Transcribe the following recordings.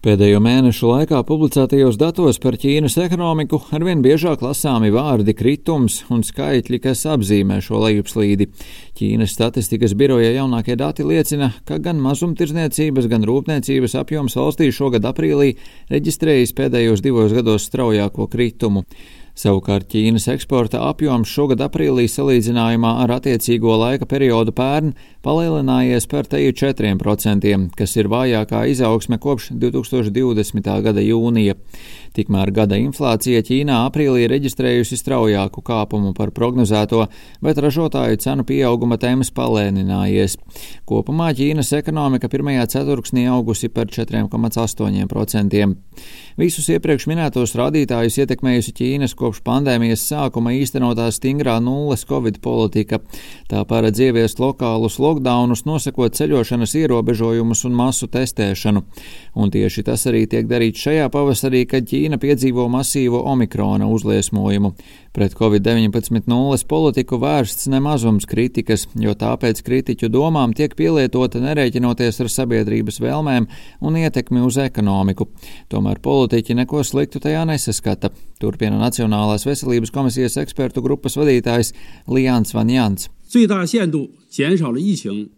Pēdējo mēnešu laikā publicētajos datos par Ķīnas ekonomiku arvien biežāk lasāmi vārdi kritums un skaitļi, kas apzīmē šo lejupslīdi. Ķīnas statistikas biroja jaunākie dati liecina, ka gan mazumtirdzniecības, gan rūpniecības apjoms valstī šogad aprīlī reģistrējis pēdējos divos gados straujāko kritumu. Savukārt Ķīnas eksporta apjoms šogad aprīlī salīdzinājumā ar attiecīgo laika periodu pērn palielinājies par teju 4%, kas ir vājākā izaugsme kopš 2020. gada jūnija. Tikmēr gada inflācija Ķīnā aprīlī reģistrējusi straujāku kāpumu par prognozēto, bet ražotāju cenu pieauguma temps palēninājies. Kopumā Ķīnas ekonomika pirmajā ceturksnī augusi par 4,8%. Visus iepriekš minētos rādītājus ietekmējusi Ķīnas kopš pandēmijas sākuma īstenotā stingrā nulles covid politika. Tā paredz ieviest lokālus lockdownus, nosakot ceļošanas ierobežojumus un masu testēšanu. Un tieši tas arī tiek darīts šajā pavasarī, kad Ķīna piedzīvo masīvo omikrona uzliesmojumu. Pret Covid-19 nulles politiku vērsts nemazums kritikas, jo tāpēc kritiķu domām tiek pielietota nerēķinoties ar sabiedrības vēlmēm un ietekmi uz ekonomiku. Tomēr politiķi neko sliktu tajā nesaskata, turpina Nacionālās veselības komisijas ekspertu grupas vadītājs Lijāns Vanjants.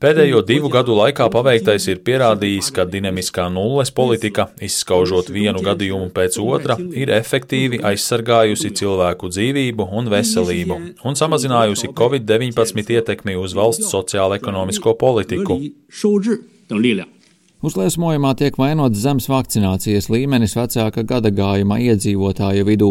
Pēdējo divu gadu laikā paveiktais ir pierādījis, ka dinamiskā nulles politika, izskaužot vienu gadījumu pēc otra, ir efektīvi aizsargājusi cilvēku dzīvību un veselību un samazinājusi Covid-19 ietekmi uz valsts sociālo-ekonomisko politiku. Uzliesmojumā tiek vainots zems vakcinācijas līmenis vecāka gada gājuma iedzīvotāju vidū.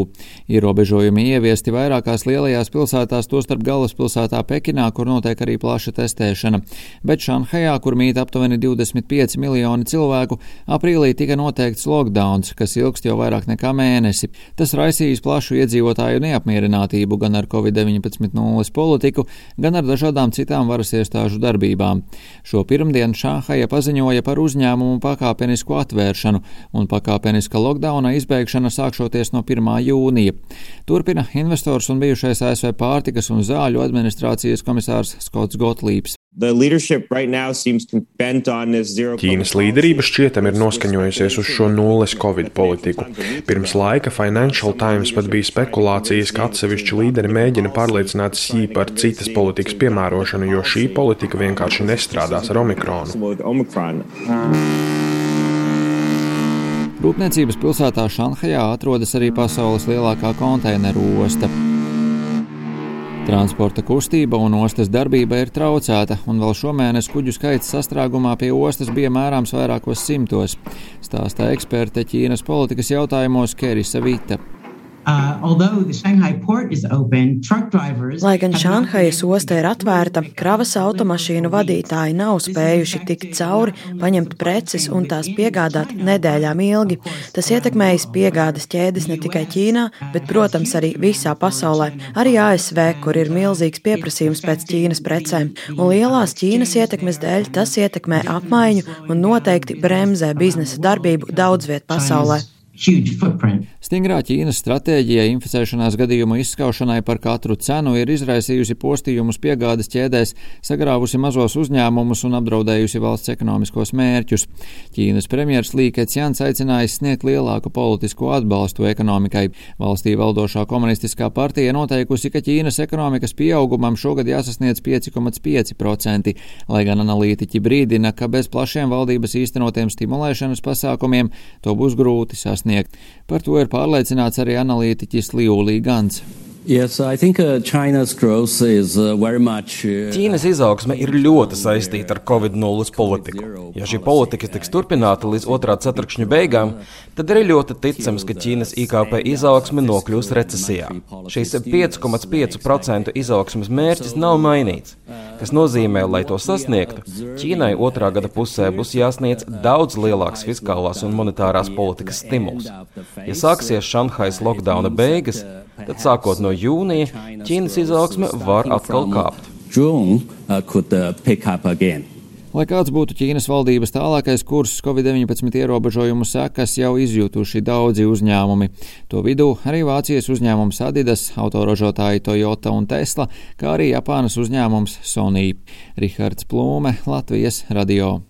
Ierobežojumi ieviesti vairākās lielajās pilsētās, tostarp galvaspilsētā Pekinā, kur notiek arī plaša testēšana. Bet Šanhajā, kur mīt aptuveni 25 miljoni cilvēku, aprīlī tika noteikts lockdowns, kas ilgst jau vairāk nekā mēnesi. Tas raisījis plašu iedzīvotāju neapmierinātību gan ar Covid-19 nulles politiku, gan ar dažādām citām varas iestāžu darbībām. Šo pirmdienu Šanhaja paziņoja par uzņēmumu uzņēmumu pakāpenisku atvēršanu un pakāpeniska lockdowna izbeigšana sākšoties no 1. jūnija. Turpina investors un bijušais ASV pārtikas un zāļu administrācijas komisārs Skots Gotlīps. Ķīnas līderība šķietam ir noskaņojusies uz šo nulles covid politiku. Pirms laika Financial Times pat bija spekulācijas, ka atsevišķi līderi mēģina pārliecināt Sī par citas politikas piemērošanu, jo šī politika vienkārši nestrādās ar omikronu. Rūpniecības pilsētā Šanhajā atrodas arī pasaules lielākā konteineru osta. Transporta kustība un ostas darbība ir traucēta, un vēl šomēnes kuģu skaits sastrēgumā pie ostas bija mērāms vairākos simtos, stāsta eksperte Ķīnas politikas jautājumos Kerisa Vita. Uh, Lai gan Šanhajas osta ir atvērta, kravas automašīnu vadītāji nav spējuši tikt cauri, paņemt preces un tās piegādāt nedēļām ilgi. Tas ietekmējis piegādes ķēdes ne tikai Ķīnā, bet, protams, arī visā pasaulē, arī ASV, kur ir milzīgs pieprasījums pēc Ķīnas precēm. Un lielās Ķīnas ietekmes dēļ tas ietekmē apmaiņu un noteikti bremzē biznesa darbību daudz viet pasaulē. Stingrā Ķīnas stratēģija inficēšanās gadījumu izskaušanai par katru cenu ir izraisījusi postījumus piegādes ķēdēs, sagrāvusi mazos uzņēmumus un apdraudējusi valsts ekonomiskos mērķus. Ķīnas premjers Līkets Jans aicinājis sniegt lielāku politisko atbalstu ekonomikai. Valstī valdošā komunistiskā partija noteikusi, ka Ķīnas ekonomikas pieaugumam šogad jāsasniedz 5,5%, lai gan analītiķi brīdina, ka bez plašiem valdības īstenotiem stimulēšanas pasākumiem to būs grūti sasniegt sasniegt. Par to ir pārliecināts arī analītiķis Liulī Gans. Yes, uh, uh, much, uh, Ķīnas izaugsme ir ļoti saistīta ar Covid-0 politiku. Ja šī politika tiks turpināta līdz otrā ceturkšņa beigām, tad ir ļoti ticams, ka Ķīnas IKP izaugsme nokļūs recesijā. Šīs 5,5% izaugsmes mērķis nav mainīts, kas nozīmē, lai to sasniegtu, Ķīnai otrā gada pusē būs jāsniedz daudz lielāks fiskālās un monetārās politikas stimuls. Ja sāksies Šanhais lockdowna beigas, tad sākot no jūnija Ķīnas izaugsme var atkal kāpt. Uh, uh, Lai kāds būtu Ķīnas valdības tālākais kurs, Covid-19 ierobežojumu sekas jau izjutuši daudzi uzņēmumi. To vidū arī Vācijas uzņēmums Adidas, autoražotāji Toyota un Tesla, kā arī Japānas uzņēmums Sony. Rihards Plūme, Latvijas radio.